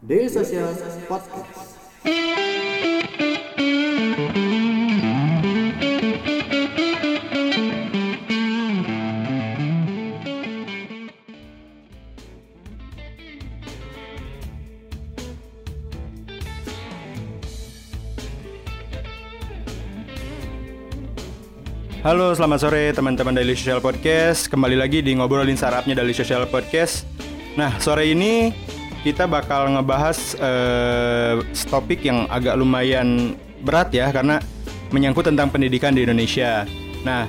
Daily Social Podcast. Halo, selamat sore teman-teman Daily Social Podcast. Kembali lagi di ngobrolin sarapnya Daily Social Podcast. Nah, sore ini kita bakal ngebahas eh, topik yang agak lumayan berat ya karena menyangkut tentang pendidikan di Indonesia. Nah,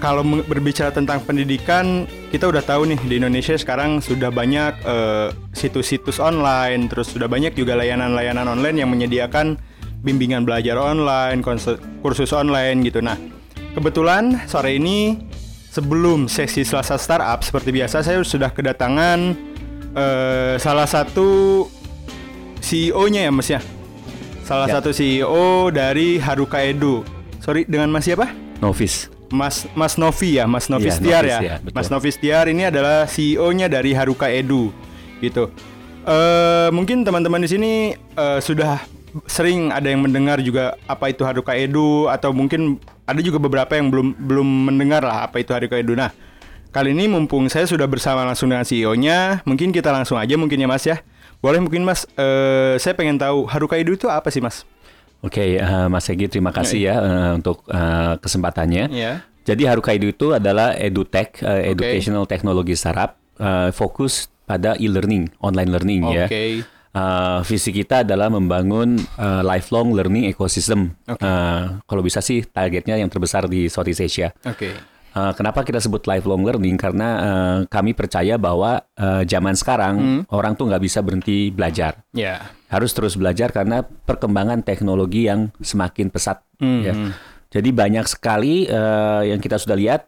kalau berbicara tentang pendidikan, kita udah tahu nih di Indonesia sekarang sudah banyak eh, situs-situs online, terus sudah banyak juga layanan-layanan online yang menyediakan bimbingan belajar online, kursus online gitu. Nah, kebetulan sore ini sebelum sesi Selasa Startup seperti biasa saya sudah kedatangan eh, salah satu CEO-nya ya Mas ya. Salah Ya. satu CEO dari Haruka Edu. Sorry, dengan Mas siapa? Novis. Mas Mas Novi ya, Mas Novi Stiar Novi ya. Betul. Mas Novi Stiar ini adalah CEO-nya dari Haruka Edu gitu. Eh mungkin teman-teman di sini eh, sudah sering ada yang mendengar juga apa itu Haruka Edu atau mungkin ada juga beberapa yang belum belum mendengar lah apa itu Haruka Edu. Nah, kali ini mumpung saya sudah bersama langsung dengan CEO-nya, mungkin kita langsung aja mungkin ya Mas ya. Boleh mungkin Mas, eh saya pengen tahu Haruka Edu itu apa sih Mas? Oke, eh, Mas Egi, terima kasih ya eh, untuk eh, kesempatannya. Iya. Jadi Haruka Edu itu adalah edutech, Oke. educational technology startup, eh, fokus pada e-learning, online learning ya. Oke. Eh, visi kita adalah membangun eh, lifelong learning ecosystem. Oke. Eh, kalau bisa sih targetnya yang terbesar di Southeast Asia. Oke. Eh, kenapa kita sebut lifelong learning? Karena eh, kami percaya bahwa eh, zaman sekarang orang tuh nggak bisa berhenti belajar. Ya. harus terus belajar karena perkembangan teknologi yang semakin pesat. Hmm, ya. hmm. Jadi banyak sekali eh, yang kita sudah lihat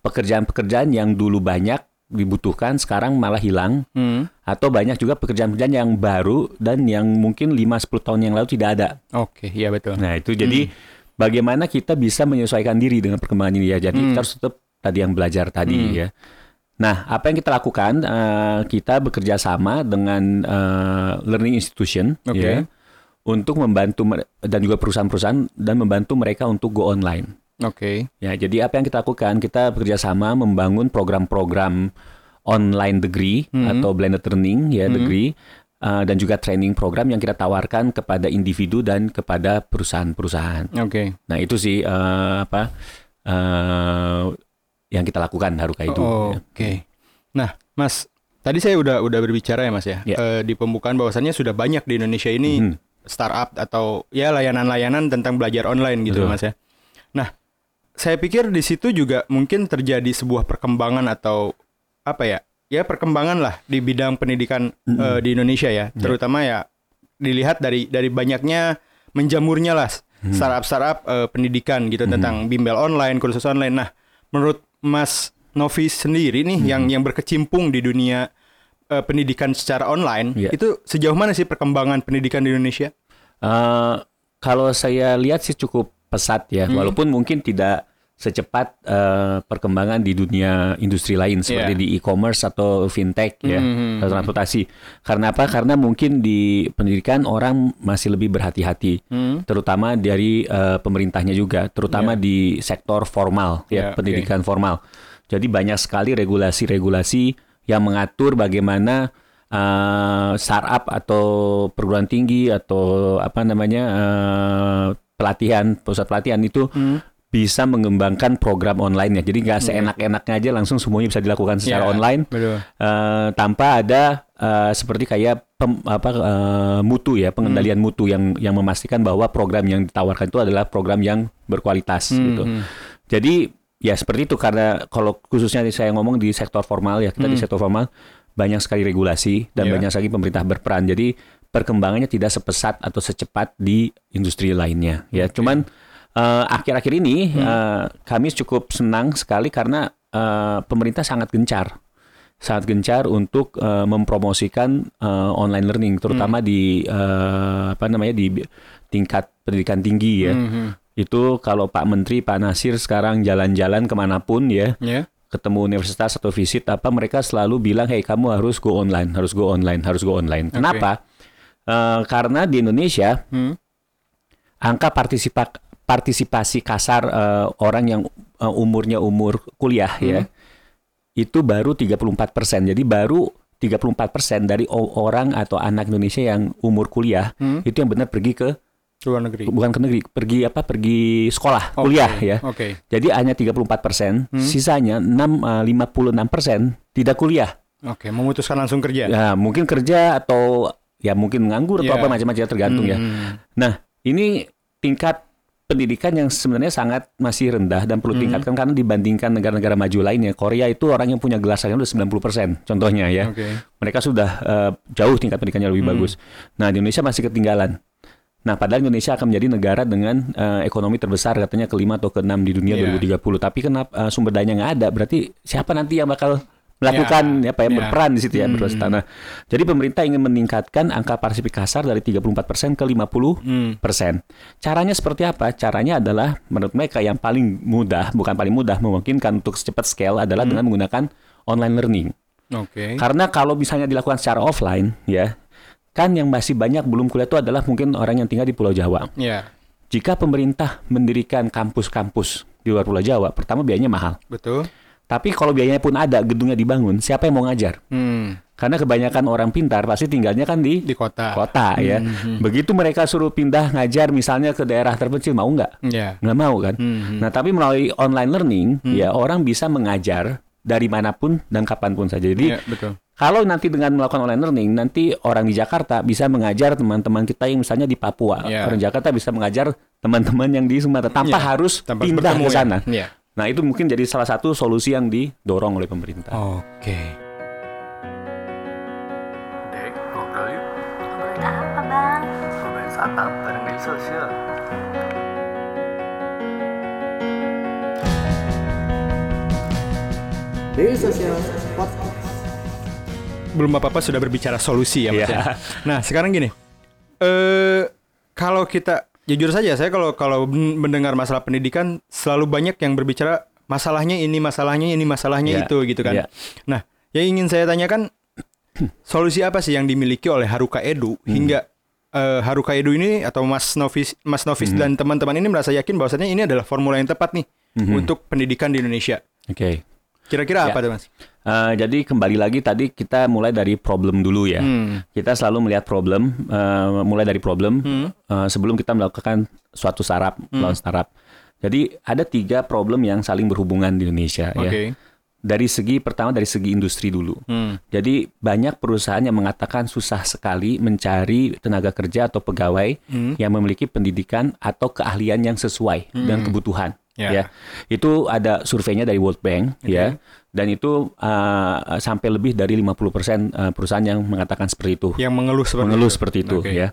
pekerjaan-pekerjaan yang dulu banyak dibutuhkan sekarang malah hilang Hmm. atau banyak juga pekerjaan-pekerjaan yang baru dan yang mungkin 5-10 tahun yang lalu tidak ada. Oke, iya betul. Nah, itu jadi bagaimana kita bisa menyesuaikan diri dengan perkembangan ini ya. Jadi Hmm. kita harus tetap tadi yang belajar tadi ya. Nah, apa yang kita lakukan? eh, kita bekerja sama dengan eh, learning institution Oke. ya untuk membantu dan juga perusahaan-perusahaan dan membantu mereka untuk go online. Oke. Ya, jadi apa yang kita lakukan? Kita bekerja sama membangun program-program online degree Hmm. atau blended learning ya degree uh, dan juga training program yang kita tawarkan kepada individu dan kepada perusahaan-perusahaan. Oke. Nah, itu sih uh, apa uh, yang kita lakukan Haruka itu. Oh, ya. Oke. Nah, Mas, tadi saya udah udah berbicara ya, Mas ya, Ya. Eh, di pembukaan bahwasannya sudah banyak di Indonesia ini Mhm. startup atau ya layanan-layanan tentang belajar online gitu, Betul. Mas ya. Nah, saya pikir di situ juga mungkin terjadi sebuah perkembangan atau apa ya? Ya perkembangan lah di bidang pendidikan eh, di Indonesia ya, terutama ya dilihat dari dari banyaknya menjamurnya lah startup-startup eh, pendidikan gitu tentang bimbel online, kursus online. Nah, menurut Mas Novi sendiri nih yang yang berkecimpung di dunia eh, pendidikan secara online, Iya. itu sejauh mana sih perkembangan pendidikan di Indonesia? Uh, kalau saya lihat sih cukup pesat ya, Hmm. walaupun mungkin tidak secepat uh, perkembangan di dunia industri lain seperti Iya. di e-commerce atau fintech ya, Hmm. atau transportasi. Karena apa? Karena mungkin di pendidikan orang masih lebih berhati-hati, Hmm. terutama dari uh, pemerintahnya juga, terutama di sektor formal Iya, ya, oke. pendidikan formal. Jadi banyak sekali regulasi-regulasi yang mengatur bagaimana uh, startup atau perguruan tinggi atau apa namanya uh, pelatihan pusat pelatihan itu Hmm. Bisa mengembangkan program online ya. Jadi nggak seenak-enaknya aja langsung semuanya bisa dilakukan secara Ya, online Betul. uh, tanpa ada uh, seperti kayak pem- apa uh, mutu ya pengendalian Hmm. mutu yang yang memastikan bahwa program yang ditawarkan itu adalah program yang berkualitas gitu. Hmm. Jadi ya seperti itu karena kalau khususnya saya ngomong di sektor formal ya kita di sektor formal banyak sekali regulasi dan Hmm. Iya. banyak sekali pemerintah berperan. Jadi perkembangannya tidak sepesat atau secepat di industri lainnya. Ya, cuman eh, akhir-akhir ini Hmm. eh, kami cukup senang sekali karena eh, pemerintah sangat gencar sangat gencar untuk eh, mempromosikan eh, online learning terutama Hmm. di eh, apa namanya di tingkat pendidikan tinggi ya Mhm. itu kalau Pak Menteri Pak Nasir sekarang jalan-jalan ke mana pun ya Ya. ketemu universitas atau visit apa mereka selalu bilang, hey kamu harus go online, harus go online, harus go online. Kenapa? Eh, karena di Indonesia Hmm. angka partisipa partisipasi kasar eh, orang yang eh, umurnya umur kuliah ya itu baru 34 persen. Jadi baru 34 persen dari orang atau anak Indonesia yang umur kuliah Hmm. itu yang benar pergi ke Luar negeri. bukan ke negeri, pergi apa? Pergi sekolah, Oke, kuliah ya. Oke. Jadi hanya 34 persen, Hmm. sisanya 6, eh, 56 persen tidak kuliah. Oke, memutuskan langsung kerja. Ya, mungkin kerja atau ya mungkin nganggur atau Ya. apa macam-macam tergantung ya. Hmm. Nah, ini tingkat pendidikan yang sebenarnya sangat masih rendah dan perlu tingkatkan karena dibandingkan negara-negara maju lainnya. Korea itu orang yang punya sarjana udah 90% contohnya ya. Oke. Mereka sudah eh, jauh tingkat pendidikannya lebih Hmm. bagus. Nah, di Indonesia masih ketinggalan. Nah, padahal Indonesia akan menjadi negara dengan eh, ekonomi terbesar katanya kelima atau keenam di dunia Iya. 2030. Tapi kenapa eh, sumber dayanya nggak ada? Berarti siapa nanti yang bakal melakukan Ya, apa ya, ya. berperan di situ ya Hmm. berperan. Nah, jadi pemerintah ingin meningkatkan angka partisipasi kasar dari 34% ke 50 Hmm. persen. Caranya seperti apa? Caranya adalah menurut mereka yang paling mudah, bukan paling mudah, memungkinkan untuk secepat scale adalah Hmm. dengan menggunakan online learning. Oke. Karena kalau misalnya dilakukan secara offline, ya, kan yang masih banyak belum kuliah itu adalah mungkin orang yang tinggal di Pulau Jawa. Ya, Jika pemerintah mendirikan kampus-kampus di luar Pulau Jawa, pertama biayanya mahal. betul. Tapi kalau biayanya pun ada, gedungnya dibangun, siapa yang mau ngajar? Hmm. Karena kebanyakan orang pintar pasti tinggalnya kan di Di kota. kota ya. Hmm. Begitu mereka suruh pindah ngajar misalnya ke daerah terpencil mau nggak? Ya. Nggak mau kan? Hmm. Nah tapi melalui online learning ya orang bisa mengajar dari mana pun dan kapan pun saja. Jadi Ya, betul. kalau nanti dengan melakukan online learning nanti orang di Jakarta bisa mengajar teman-teman kita yang misalnya di Papua. Ya. Orang Jakarta bisa mengajar teman-teman yang di Sumatera tanpa Ya, harus tanpa pindah ke sana. Ya. Ya. Nah itu mungkin jadi salah satu solusi yang didorong oleh pemerintah. Oke. Dek, ngobrol yuk. Ngobrolin apa bang? Startup bareng sosial. Social Podcast. Belum apa-apa sudah berbicara solusi ya, Mas. Iya. ya. Nah, sekarang gini. Eh kalau kita jujur saja saya kalau kalau men- mendengar masalah pendidikan selalu banyak yang berbicara masalahnya ini, masalahnya ini, masalahnya Iya, itu gitu kan. iya. Nah, yang ingin saya tanyakan solusi apa sih yang dimiliki oleh Haruka Edu Hmm. hingga eh, Haruka Edu ini atau Mas Novis Mas Novis Hmm. dan teman-teman ini merasa yakin bahwasanya ini adalah formula yang tepat nih Mhm. untuk pendidikan di Indonesia. Oke. Kira-kira Ya. apa tuh, Mas? Eh, jadi kembali lagi tadi kita mulai dari problem dulu ya. Hmm. Kita selalu melihat problem, eh, mulai dari problem Hmm. eh, sebelum kita melakukan suatu startup, melawan startup. Jadi ada tiga problem yang saling berhubungan di Indonesia ya. Oke. Dari segi pertama dari segi industri dulu. Hmm. Jadi banyak perusahaan yang mengatakan susah sekali mencari tenaga kerja atau pegawai Hmm. yang memiliki pendidikan atau keahlian yang sesuai dengan kebutuhan. Ya. Ya, itu ada surveinya dari World Bank Oke. ya, dan itu uh, sampai lebih dari 50% uh, perusahaan yang mengatakan seperti itu, Yang mengeluh seperti mengeluh itu. seperti itu Oke. ya.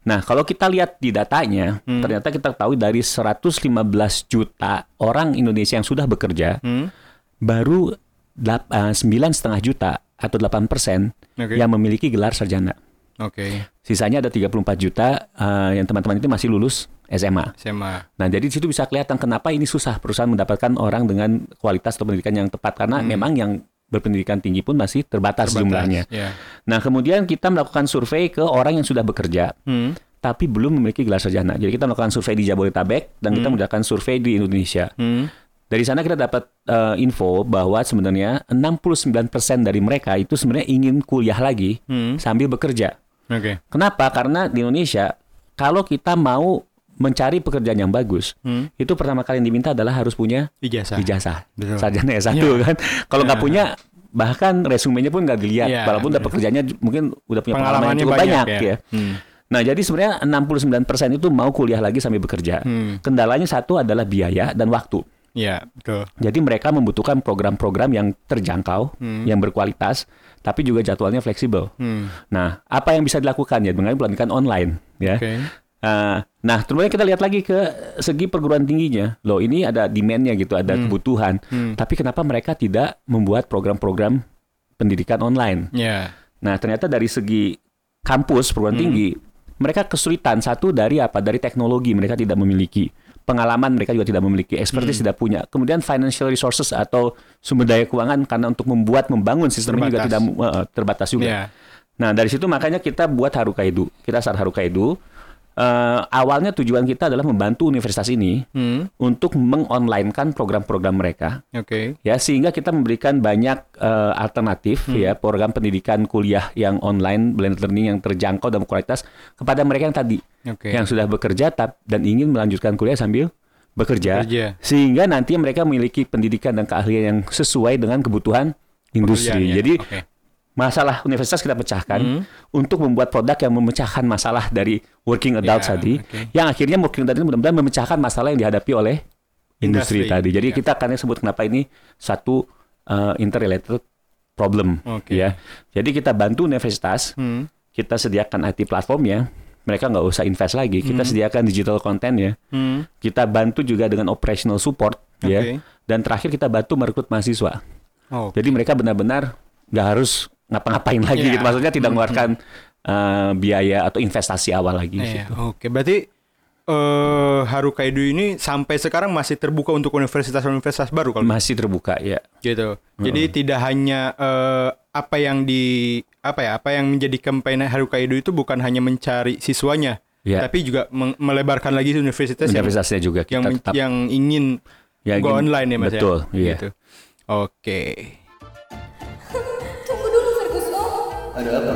Nah, kalau kita lihat di datanya, Hmm. ternyata kita tahu dari 115 juta orang Indonesia yang sudah bekerja, Hmm. baru eh, sembilan setengah juta atau 8 persen Oke. yang memiliki gelar sarjana. Oke. Sisanya ada 34 juta eh, yang teman-teman itu masih lulus SMA. SMA. Nah, jadi di situ bisa kelihatan kenapa ini susah perusahaan mendapatkan orang dengan kualitas atau pendidikan yang tepat karena memang yang berpendidikan tinggi pun masih terbatas, Terbatas. jumlahnya. Ya. Nah, kemudian kita melakukan survei ke orang yang sudah bekerja Hmm. tapi belum memiliki gelar sarjana. Jadi kita melakukan survei di Jabodetabek dan kita melakukan survei di Indonesia. Hmm. Dari sana kita dapat eh, info bahwa sebenarnya 69% dari mereka itu sebenarnya ingin kuliah lagi Hmm. sambil bekerja. Oke. Kenapa? Karena di Indonesia kalau kita mau mencari pekerjaan yang bagus, Hmm. itu pertama kali yang diminta adalah harus punya Ijazah. ijazah. Sarjana S1 Iya. kan. Kalau nggak Iya. punya bahkan resumenya pun nggak dilihat Iya, walaupun udah betul. pekerjaannya mungkin udah punya pengalaman yang cukup banyak, banyak, ya. ya. Hmm. Nah, jadi sebenarnya 69% itu mau kuliah lagi sambil bekerja. Hmm. Kendalanya satu adalah biaya dan waktu. Ya, betul. Jadi mereka membutuhkan program-program yang terjangkau, Hmm. yang berkualitas, tapi juga jadwalnya fleksibel. Hmm. Nah, apa yang bisa dilakukan ya dengan pendidikan online, ya. Oke. Uh, nah, terus kita lihat lagi ke segi perguruan tingginya. Loh, ini ada demand-nya gitu, ada kebutuhan. Hmm. Tapi kenapa mereka tidak membuat program-program pendidikan online? Ya. Nah, ternyata dari segi kampus perguruan Hmm. tinggi, mereka kesulitan satu dari apa? Dari teknologi mereka tidak memiliki. Pengalaman mereka juga tidak memiliki, expertise tidak punya. Kemudian financial resources atau sumber daya keuangan karena untuk membuat membangun sistem ini juga tidak eh, terbatas juga. Iya. Nah, dari situ makanya kita buat Harukaidu. Kita start Harukaidu. Eh, awalnya tujuan kita adalah membantu universitas ini Hmm. untuk mengonlinekan program-program mereka Oke. ya sehingga kita memberikan banyak eh, alternatif Hmm. ya program pendidikan kuliah yang online blended learning yang terjangkau dan kualitas kepada mereka yang tadi Oke. yang sudah bekerja tap, dan ingin melanjutkan kuliah sambil bekerja, Bekerja. sehingga nanti mereka memiliki pendidikan dan keahlian yang sesuai dengan kebutuhan industri. Jadi Oke. Masalah universitas kita pecahkan Hmm. untuk membuat produk yang memecahkan masalah dari working adult Ya, tadi, oke. yang akhirnya working adult ini mudah-mudahan memecahkan masalah yang dihadapi oleh industri, Industri, tadi. Jadi ya. kita akan sebut kenapa ini satu uh, interrelated problem, Oke. ya. Jadi kita bantu universitas, Hmm. kita sediakan IT platformnya, mereka nggak usah invest lagi, kita sediakan digital content ya, Hmm. kita bantu juga dengan operational support, ya, Oke. dan terakhir kita bantu merekrut mahasiswa. Oh. Jadi mereka benar-benar nggak harus ngapa-ngapain lagi Iya. gitu. Maksudnya tidak mengeluarkan uh, biaya atau investasi awal lagi Iya, gitu. Oke, berarti eh Harukaido ini sampai sekarang masih terbuka untuk universitas-universitas baru kalau Masih terbuka ya. gitu. Jadi tidak hanya eh, apa yang di apa ya, apa yang menjadi campaign Harukaido itu bukan hanya mencari siswanya, Ya. tapi juga melebarkan lagi universitas yang Universitasnya juga kita yang, tetap yang ingin Ya, go ingin- online ya Mas betul, ya. iya. Gitu. Oke. Ada apa?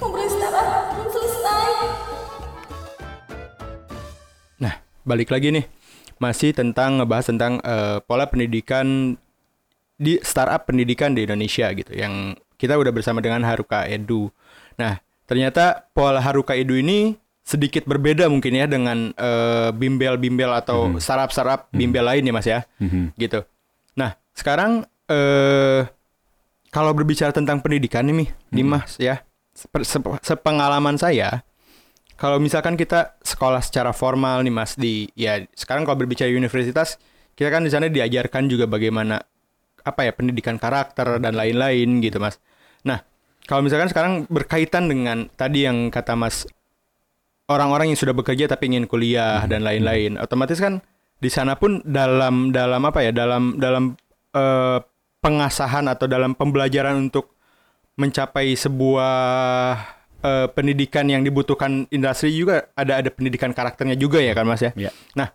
Ngobrol belum selesai. Nah, balik lagi nih. Masih tentang ngebahas tentang eh, pola pendidikan di startup pendidikan di Indonesia gitu yang kita udah bersama dengan Haruka Edu. Nah, ternyata pola Haruka Edu ini sedikit berbeda mungkin ya dengan eh, bimbel-bimbel atau startup-startup bimbel lain ya Mas ya. Mhm. Gitu. Nah, sekarang eh kalau berbicara tentang pendidikan nih, Mi, nih, Mas ya. Sep- Sepengalaman saya, kalau misalkan kita sekolah secara formal nih Mas di ya sekarang kalau berbicara universitas, kita kan di sana diajarkan juga bagaimana apa ya pendidikan karakter dan lain-lain gitu Mas. Nah, kalau misalkan sekarang berkaitan dengan tadi yang kata Mas orang-orang yang sudah bekerja tapi ingin kuliah dan lain-lain, otomatis kan di sana pun dalam dalam apa ya dalam dalam eh, pengasahan atau dalam pembelajaran untuk mencapai sebuah eh, pendidikan yang dibutuhkan industri juga ada ada pendidikan karakternya juga ya kan Mas ya. Ya. Nah,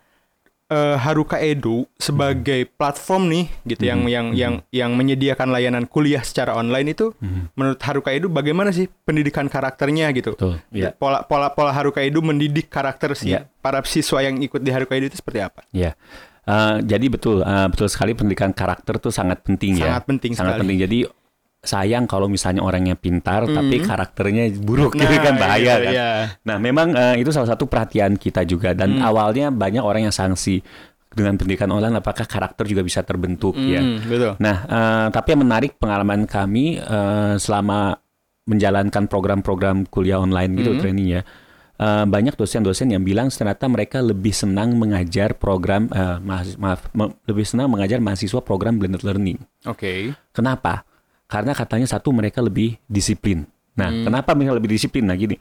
eh, Haruka Edu sebagai platform nih gitu yang yang yang yang menyediakan layanan kuliah secara online itu menurut Haruka Edu bagaimana sih pendidikan karakternya gitu. Betul, ya. Pola pola pola Haruka Edu mendidik karakter si Ya. para siswa yang ikut di Haruka Edu itu seperti apa? Ya. Eh, jadi betul, eh, betul sekali pendidikan karakter itu sangat penting ya. Sangat penting Sangat sekali. penting. Jadi sayang kalau misalnya orangnya pintar tapi karakternya buruk Nah, gitu kan bahaya gitu, kan. ya. Nah, memang eh, itu salah satu perhatian kita juga dan awalnya banyak orang yang sanksi dengan pendidikan online apakah karakter juga bisa terbentuk ya. Hmm, betul. Nah, eh, tapi yang menarik pengalaman kami eh, selama menjalankan program-program kuliah online gitu training ya. Eh, banyak dosen-dosen yang bilang ternyata mereka lebih senang mengajar program eh, mahas- maaf me- lebih senang mengajar mahasiswa program blended learning. Oke. Kenapa? Karena katanya satu mereka lebih disiplin. Nah, kenapa mereka lebih disiplin? Nah, gini.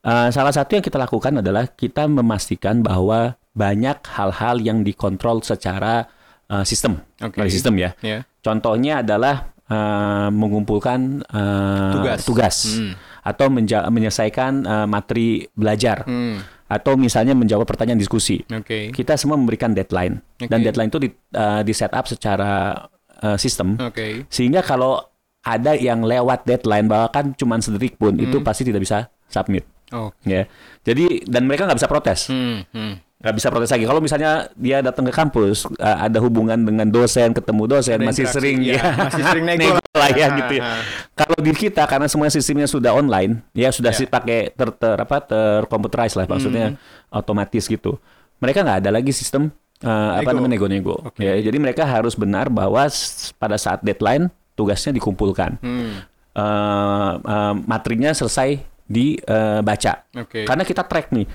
Eh, salah satu yang kita lakukan adalah kita memastikan bahwa banyak hal-hal yang dikontrol secara eh, sistem, Oke. dari sistem ya. Ya. Contohnya adalah eh, mengumpulkan eh, Tugas. Hmm. Atau menja- menyelesaikan eh, materi belajar Hmm. atau misalnya menjawab pertanyaan diskusi. Oke. Kita semua memberikan deadline dan Oke. deadline itu di, eh, di set up secara eh, sistem Oke. sehingga kalau ada yang lewat deadline bahkan cuma sedetik pun itu pasti tidak bisa submit Oh. ya. Jadi dan mereka nggak bisa protes Hmm. Hmm. Nggak bisa protes lagi. Kalau misalnya dia datang ke kampus, uh, ada hubungan dengan dosen, ketemu dosen, Ada masih sering ya. ya, Masih sering nego lah ya gitu ya. Kalau di kita karena semua sistemnya sudah online, ya sudah Ya. sih pakai ter, ter apa tercomputerize lah maksudnya Hmm. otomatis gitu. Mereka nggak ada lagi sistem uh, apa Nego. namanya nego-nego. Oke. Ya, jadi mereka harus benar bahwa pada saat deadline tugasnya dikumpulkan. Hmm. Uh, uh, materinya selesai dibaca. Oke. Karena kita track nih uh,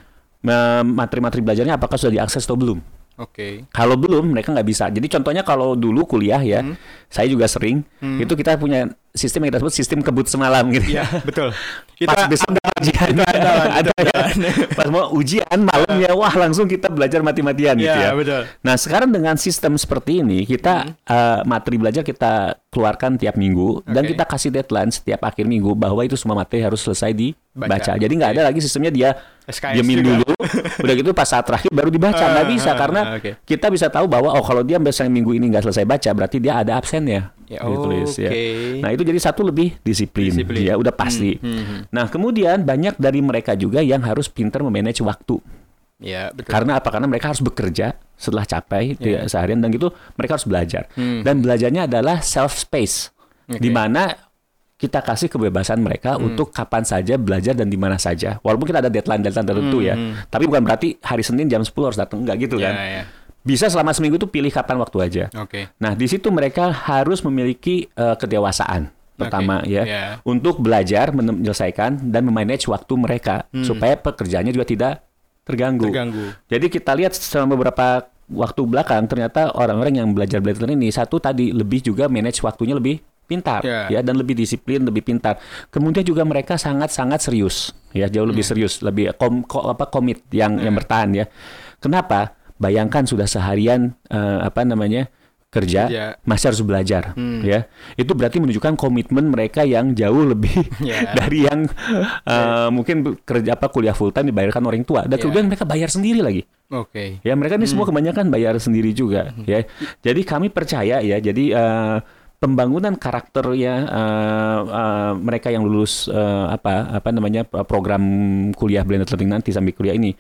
materi-materi belajarnya apakah sudah diakses atau belum. Oke. Kalau belum mereka nggak bisa. Jadi contohnya kalau dulu kuliah ya, Hmm. saya juga sering itu kita punya sistem yang kita sebut sistem kebut semalam gitu. Iya, betul. Pas besok ada ujian, ada ya. Pas mau ujian malamnya, wah langsung kita belajar mati-matian gitu Iya, ya. betul. Nah sekarang dengan sistem seperti ini, kita eh, materi belajar kita keluarkan tiap minggu dan Oke. kita kasih deadline setiap akhir minggu bahwa itu semua materi harus selesai dibaca. Baca. Jadi nggak Oke. ada lagi sistemnya dia SKS juga. dulu, udah gitu pas saat terakhir baru dibaca. Nggak Ah, bisa ah, karena oke. kita bisa tahu bahwa oh kalau dia misalnya minggu ini nggak selesai baca, berarti dia ada absennya. Ya, ditulis ya. oke. Nah itu jadi satu lebih disiplin, Disiplin. ya udah pasti. hmm, Nah kemudian banyak dari mereka juga yang harus pintar memanage waktu. Iya, betul. Karena apa? Karena mereka harus bekerja setelah capai ya, seharian dan gitu mereka harus belajar. Hmm. Dan belajarnya adalah self space. Oke. Di mana kita kasih kebebasan mereka Hmm. untuk kapan saja belajar dan di mana saja. Walaupun kita ada deadline-deadline tertentu ya. Hmm. Tapi bukan berarti hari Senin jam 10 harus datang enggak gitu Ya, kan. ya. Bisa selama seminggu itu pilih kapan waktu aja. Oke. Nah, di situ mereka harus memiliki eh, kedewasaan pertama Oke, ya ya. untuk belajar menyelesaikan dan memanage waktu mereka supaya pekerjaannya juga tidak terganggu. Hmm. Terganggu. Jadi kita lihat selama beberapa waktu belakang ternyata orang-orang yang belajar belajar ini satu tadi lebih juga manage waktunya lebih pintar Ya. ya dan lebih disiplin, lebih pintar. Kemudian juga mereka sangat-sangat serius ya, jauh lebih serius, lebih kom, ko- apa komit yang yang bertahan ya. Kenapa? Bayangkan sudah seharian eh, apa namanya? kerja, Kerja. masih harus belajar ya. Itu berarti menunjukkan komitmen mereka yang jauh lebih Ya. dari yang eh, mungkin kerja apa kuliah full time dibayarkan orang tua dan Ya. kemudian mereka bayar sendiri lagi. Oke. Ya mereka ini semua kebanyakan bayar sendiri juga ya. Jadi kami percaya ya. Jadi eh, pembangunan karakter ya eh, eh, mereka yang lulus eh, apa apa namanya program kuliah blended learning nanti sambil kuliah ini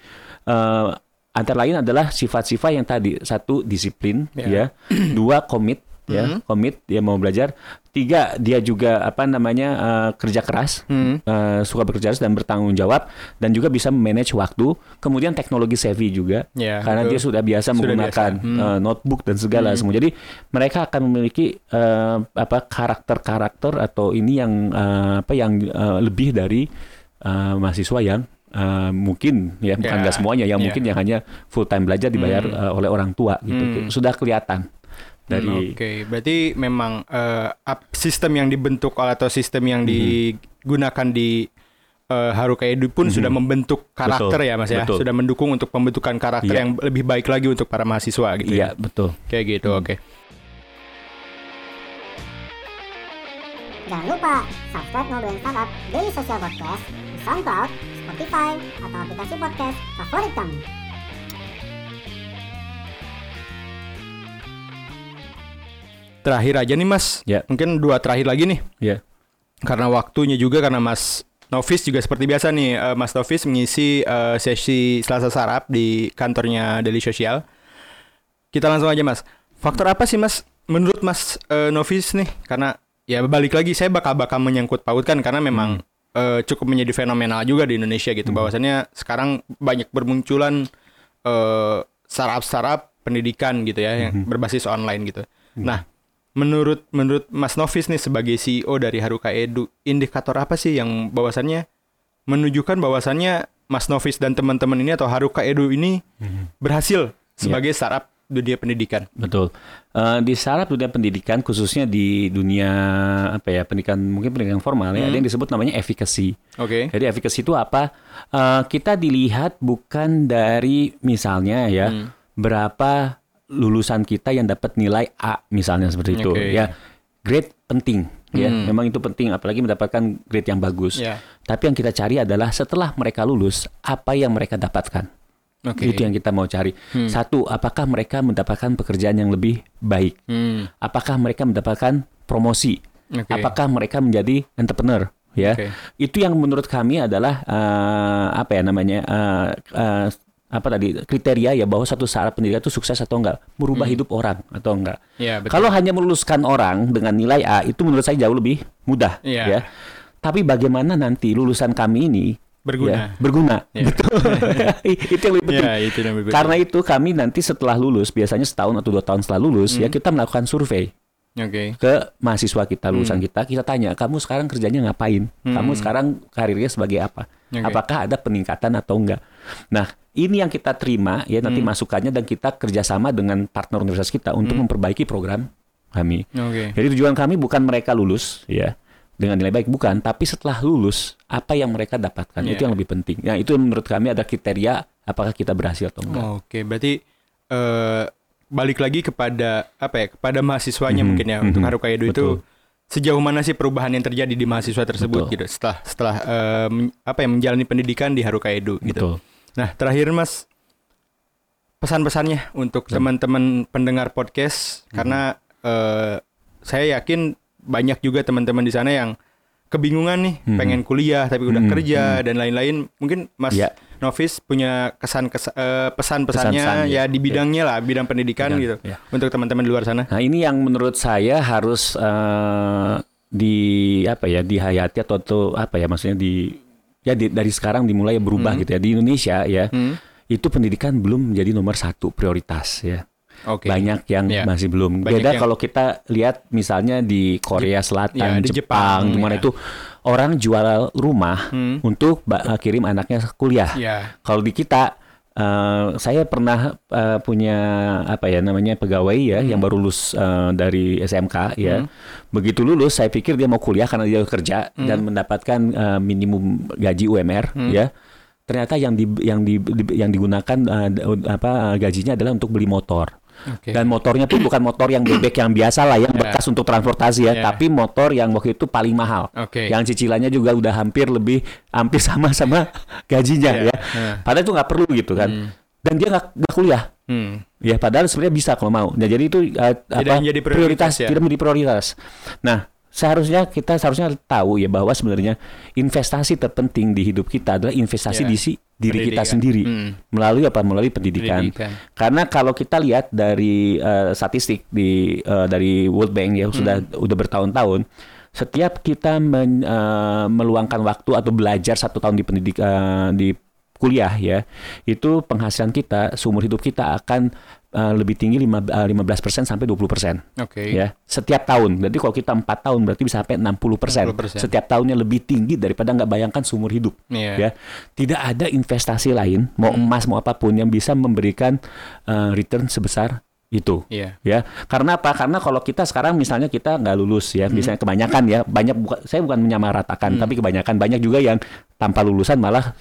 eh, antara lain adalah sifat-sifat yang tadi satu disiplin Ya. ya, dua komit ya komit dia mau belajar tiga dia juga apa namanya eh, kerja keras Hmm. eh, suka bekerja keras dan bertanggung jawab dan juga bisa manage waktu kemudian teknologi savvy juga Ya, karena betul. dia sudah biasa Sudah menggunakan biasa. Hmm. eh, notebook dan segala semua jadi mereka akan memiliki eh, apa karakter-karakter atau ini yang eh, apa yang eh, lebih dari eh, mahasiswa yang eh, mungkin ya bukan Ya, nggak semuanya yang ya. mungkin yang hanya full time belajar dibayar eh, oleh orang tua gitu Hmm. sudah kelihatan dari Oke, berarti memang ap- sistem yang dibentuk atau sistem yang digunakan di eh, Haruka Edu pun sudah membentuk karakter Betul, ya Mas ya. betul. Sudah mendukung untuk pembentukan karakter Iya. yang lebih baik lagi untuk para mahasiswa gitu iya ya. betul Kayak gitu, oke. Jangan lupa subscribe Ngobrolin Startup Daily Social Podcast di SoundCloud, Spotify, atau aplikasi podcast favorit kamu. Terakhir aja nih Mas. Ya. Mungkin dua terakhir lagi nih. ya Karena waktunya juga karena Mas Novis juga seperti biasa nih eh, Mas Novis mengisi eh, sesi Selasa Sarap di kantornya Daily Social. Kita langsung aja Mas. Faktor apa sih Mas menurut Mas eh, Novis nih? Karena ya balik lagi saya bakal-bakal menyangkut pautkan karena memang eh, cukup menjadi fenomenal juga di Indonesia gitu. Bahwasannya sekarang banyak bermunculan eh, startup-startup pendidikan gitu ya yang berbasis online gitu. Nah, menurut menurut Mas Novis nih sebagai CEO dari Haruka Edu, indikator apa sih yang bahwasannya menunjukkan bahwasannya Mas Novis dan teman-teman ini atau Haruka Edu ini berhasil sebagai startup dunia pendidikan? Betul. Eh, di startup dunia pendidikan khususnya di dunia apa ya pendidikan mungkin pendidikan formal ya ada yang disebut namanya efficacy. Oke. Jadi efficacy itu apa? Eh, kita dilihat bukan dari misalnya ya Hmm. berapa lulusan kita yang dapat nilai A misalnya seperti itu Oke. ya. Grade penting ya. Hmm. Memang itu penting apalagi mendapatkan grade yang bagus. Ya. Tapi yang kita cari adalah setelah mereka lulus apa yang mereka dapatkan. Oke. Itu yang kita mau cari. Satu, apakah mereka mendapatkan pekerjaan yang lebih baik? Hmm. Apakah mereka mendapatkan promosi? Oke. Apakah mereka menjadi entrepreneur? Ya, Oke. itu yang menurut kami adalah eh, apa ya namanya eh, eh, apa tadi kriteria ya bahwa satu startup pendidikan itu sukses atau enggak, merubah hidup orang atau enggak. Ya, betul. Kalau hanya meluluskan orang dengan nilai A itu menurut saya jauh lebih mudah Iya. ya. Tapi bagaimana nanti lulusan kami ini Berguna. ya, berguna. Ya. Betul. itu yang lebih penting. Ya, itu yang berbeda. Karena itu kami nanti setelah lulus, biasanya setahun atau dua tahun setelah lulus, Hmm. ya kita melakukan survei Oke. ke mahasiswa kita, lulusan Hmm. kita, kita tanya, kamu sekarang kerjanya ngapain? Kamu sekarang karirnya sebagai apa? Oke. Apakah ada peningkatan atau enggak? Nah, ini yang kita terima ya nanti Hmm. masukannya dan kita kerjasama dengan partner universitas kita untuk memperbaiki program kami. Oke. Jadi tujuan kami bukan mereka lulus, ya, dengan nilai baik bukan, tapi setelah lulus apa yang mereka dapatkan Iya. itu yang lebih penting. Nah, itu menurut kami ada kriteria apakah kita berhasil atau enggak. Oke, berarti eh, balik lagi kepada apa ya? Kepada mahasiswanya Mhm, mungkin ya untuk mhm, Haruka Edo itu sejauh mana sih perubahan yang terjadi di mahasiswa tersebut Betul. gitu setelah setelah men- apa ya menjalani pendidikan di Haruka Edo gitu. Betul. Nah, terakhir Mas pesan-pesannya untuk Ya. teman-teman pendengar podcast Hmm. karena eh, saya yakin banyak juga teman-teman di sana yang kebingungan nih, Hmm. pengen kuliah tapi udah Hmm, kerja dan lain-lain. Mungkin Mas Ya. Novis punya kesan kes- eh, pesan-pesannya Pesan-pesan, ya ya. di bidangnya lah, bidang pendidikan Bidang, gitu. ya. Untuk teman-teman di luar sana. Nah, ini yang menurut saya harus eh, di apa ya dihayati atau, atau apa ya maksudnya di ya di- dari sekarang dimulai berubah Hmm. gitu ya di Indonesia ya Hmm. itu pendidikan belum menjadi nomor satu prioritas ya Oke. banyak yang Ya. masih belum Banyak beda yang- kalau kita lihat misalnya di Korea Selatan di Jepang, Jepang, di mana ya. itu orang jual rumah Hmm. untuk ba- kirim anaknya kuliah Ya. kalau di kita eh, saya pernah eh, punya apa ya namanya pegawai ya yang baru lulus eh, dari SMK ya. Hmm. Begitu lulus saya pikir dia mau kuliah karena dia kerja dan mendapatkan eh, minimum gaji UMR Hmm. ya. Ternyata yang di yang di, di- yang digunakan eh, d- apa gajinya adalah untuk beli motor. Oke. Dan motornya pun bukan motor yang bebek yang biasa lah yang Ya. bekas untuk transportasi ya, Ya. tapi motor yang waktu itu paling mahal. Oke. Yang cicilannya juga udah hampir lebih hampir sama sama gajinya Ya. ya. Ya. Padahal itu nggak perlu gitu kan. Hmm. Dan dia nggak kuliah. Hmm. Ya padahal sebenarnya bisa kalau mau. Nah, jadi itu uh, apa menjadi prioritas ya? tidak menjadi prioritas. Nah, seharusnya kita seharusnya tahu ya bahwa sebenarnya investasi terpenting di hidup kita adalah investasi Ya. di si diri kita Pendidikan. sendiri Hmm. melalui apa? Melalui pendidikan. Pendidikan. Karena kalau kita lihat dari eh, statistik di eh, dari World Bank ya sudah Hmm. udah bertahun-tahun setiap kita men- eh, meluangkan waktu atau belajar satu tahun di pendidikan di kuliah ya itu penghasilan kita seumur hidup kita akan eh, lebih tinggi lima- eh, 15% sampai 20% Oke. ya setiap tahun. Jadi kalau kita empat tahun berarti bisa sampai 60%. 60%. Setiap tahunnya lebih tinggi daripada nggak bayangkan seumur hidup. Iya. Ya, tidak ada investasi lain mau emas mau apa pun yang bisa memberikan eh, return sebesar itu. Iya. Ya, karena apa? Karena kalau kita sekarang misalnya kita nggak lulus ya, misalnya kebanyakan ya, banyak buka, saya bukan menyamaratakan, tapi kebanyakan banyak juga yang tanpa lulusan malah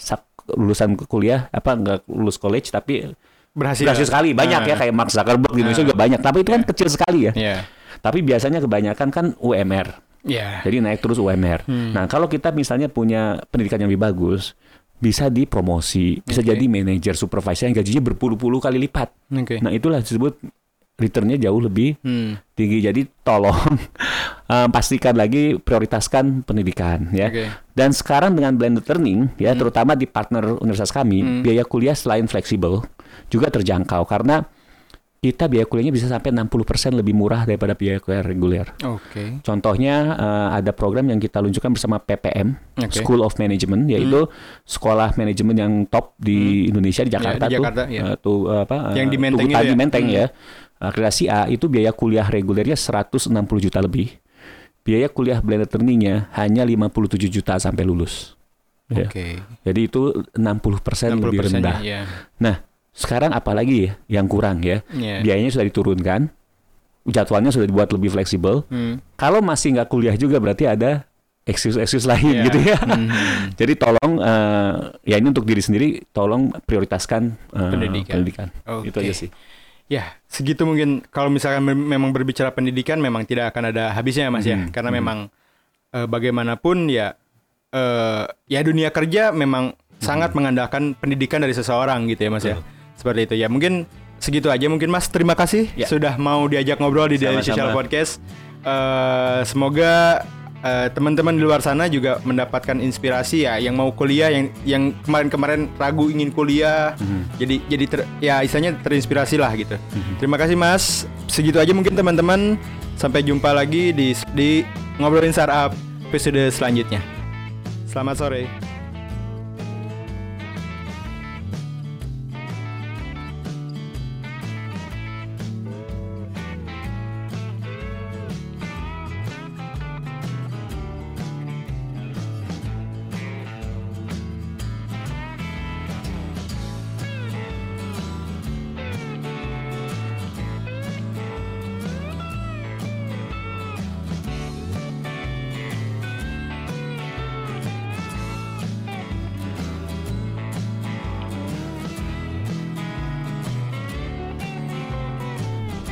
lulusan kuliah apa nggak lulus college tapi Berhasil. berhasil sekali banyak ya Ah. kayak Mark Zuckerberg di Indonesia juga banyak tapi itu kan kecil sekali ya Iya. tapi biasanya kebanyakan kan UMR Iya. jadi naik terus UMR nah kalau kita misalnya punya pendidikan yang lebih bagus bisa dipromosi bisa jadi manajer supervisor yang gajinya berpuluh-puluh kali lipat Oke. nah itulah disebut returnnya jauh lebih Hmm. tinggi jadi tolong eh, pastikan lagi prioritaskan pendidikan ya Oke. dan sekarang dengan blended learning ya terutama di partner universitas kami Hmm. biaya kuliah selain fleksibel juga terjangkau karena kita biaya kuliahnya bisa sampai 60% lebih murah daripada biaya kuliah reguler. Oke. Contohnya eh, ada program yang kita luncurkan bersama PPM Oke. School of Management yaitu sekolah manajemen yang top di Indonesia di Jakarta, di tuh Jakarta, ya. eh, tuh apa eh, Yang di Menteng itu ya? Menteng Hmm. ya. Akreditasi A itu biaya kuliah regulernya 160 juta lebih. Biaya kuliah blended learningnya hanya 57 juta sampai lulus. Ya. Oke. Jadi itu 60%, lebih 60%-nya, rendah. Iya. Nah, sekarang apalagi ya yang kurang ya? Iya. Biayanya sudah diturunkan, jadwalnya sudah dibuat lebih fleksibel. Hmm. Kalau masih nggak kuliah juga berarti ada excuse-excuse lain Iya. gitu ya. Mhm. Jadi tolong eh, ya ini untuk diri sendiri, tolong prioritaskan eh, Pendidikan. Oke. Itu aja sih. Ya, segitu mungkin kalau misalkan mem- memang berbicara pendidikan memang tidak akan ada habisnya ya Mas ya. Hmm, Karena memang eh, bagaimanapun ya eh ya dunia kerja memang sangat mengandalkan pendidikan dari seseorang gitu ya Mas ya. Seperti itu ya. Mungkin segitu aja mungkin Mas. Terima kasih Ya. sudah mau diajak ngobrol di Daily. Social Podcast. Eh, semoga eh, teman-teman di luar sana juga mendapatkan inspirasi ya yang mau kuliah yang yang kemarin-kemarin ragu ingin kuliah jadi jadi ter, ya istilahnya terinspirasi lah gitu terima kasih mas segitu aja mungkin teman-teman sampai jumpa lagi di di ngobrolin startup episode selanjutnya selamat sore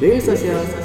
Social Podcast.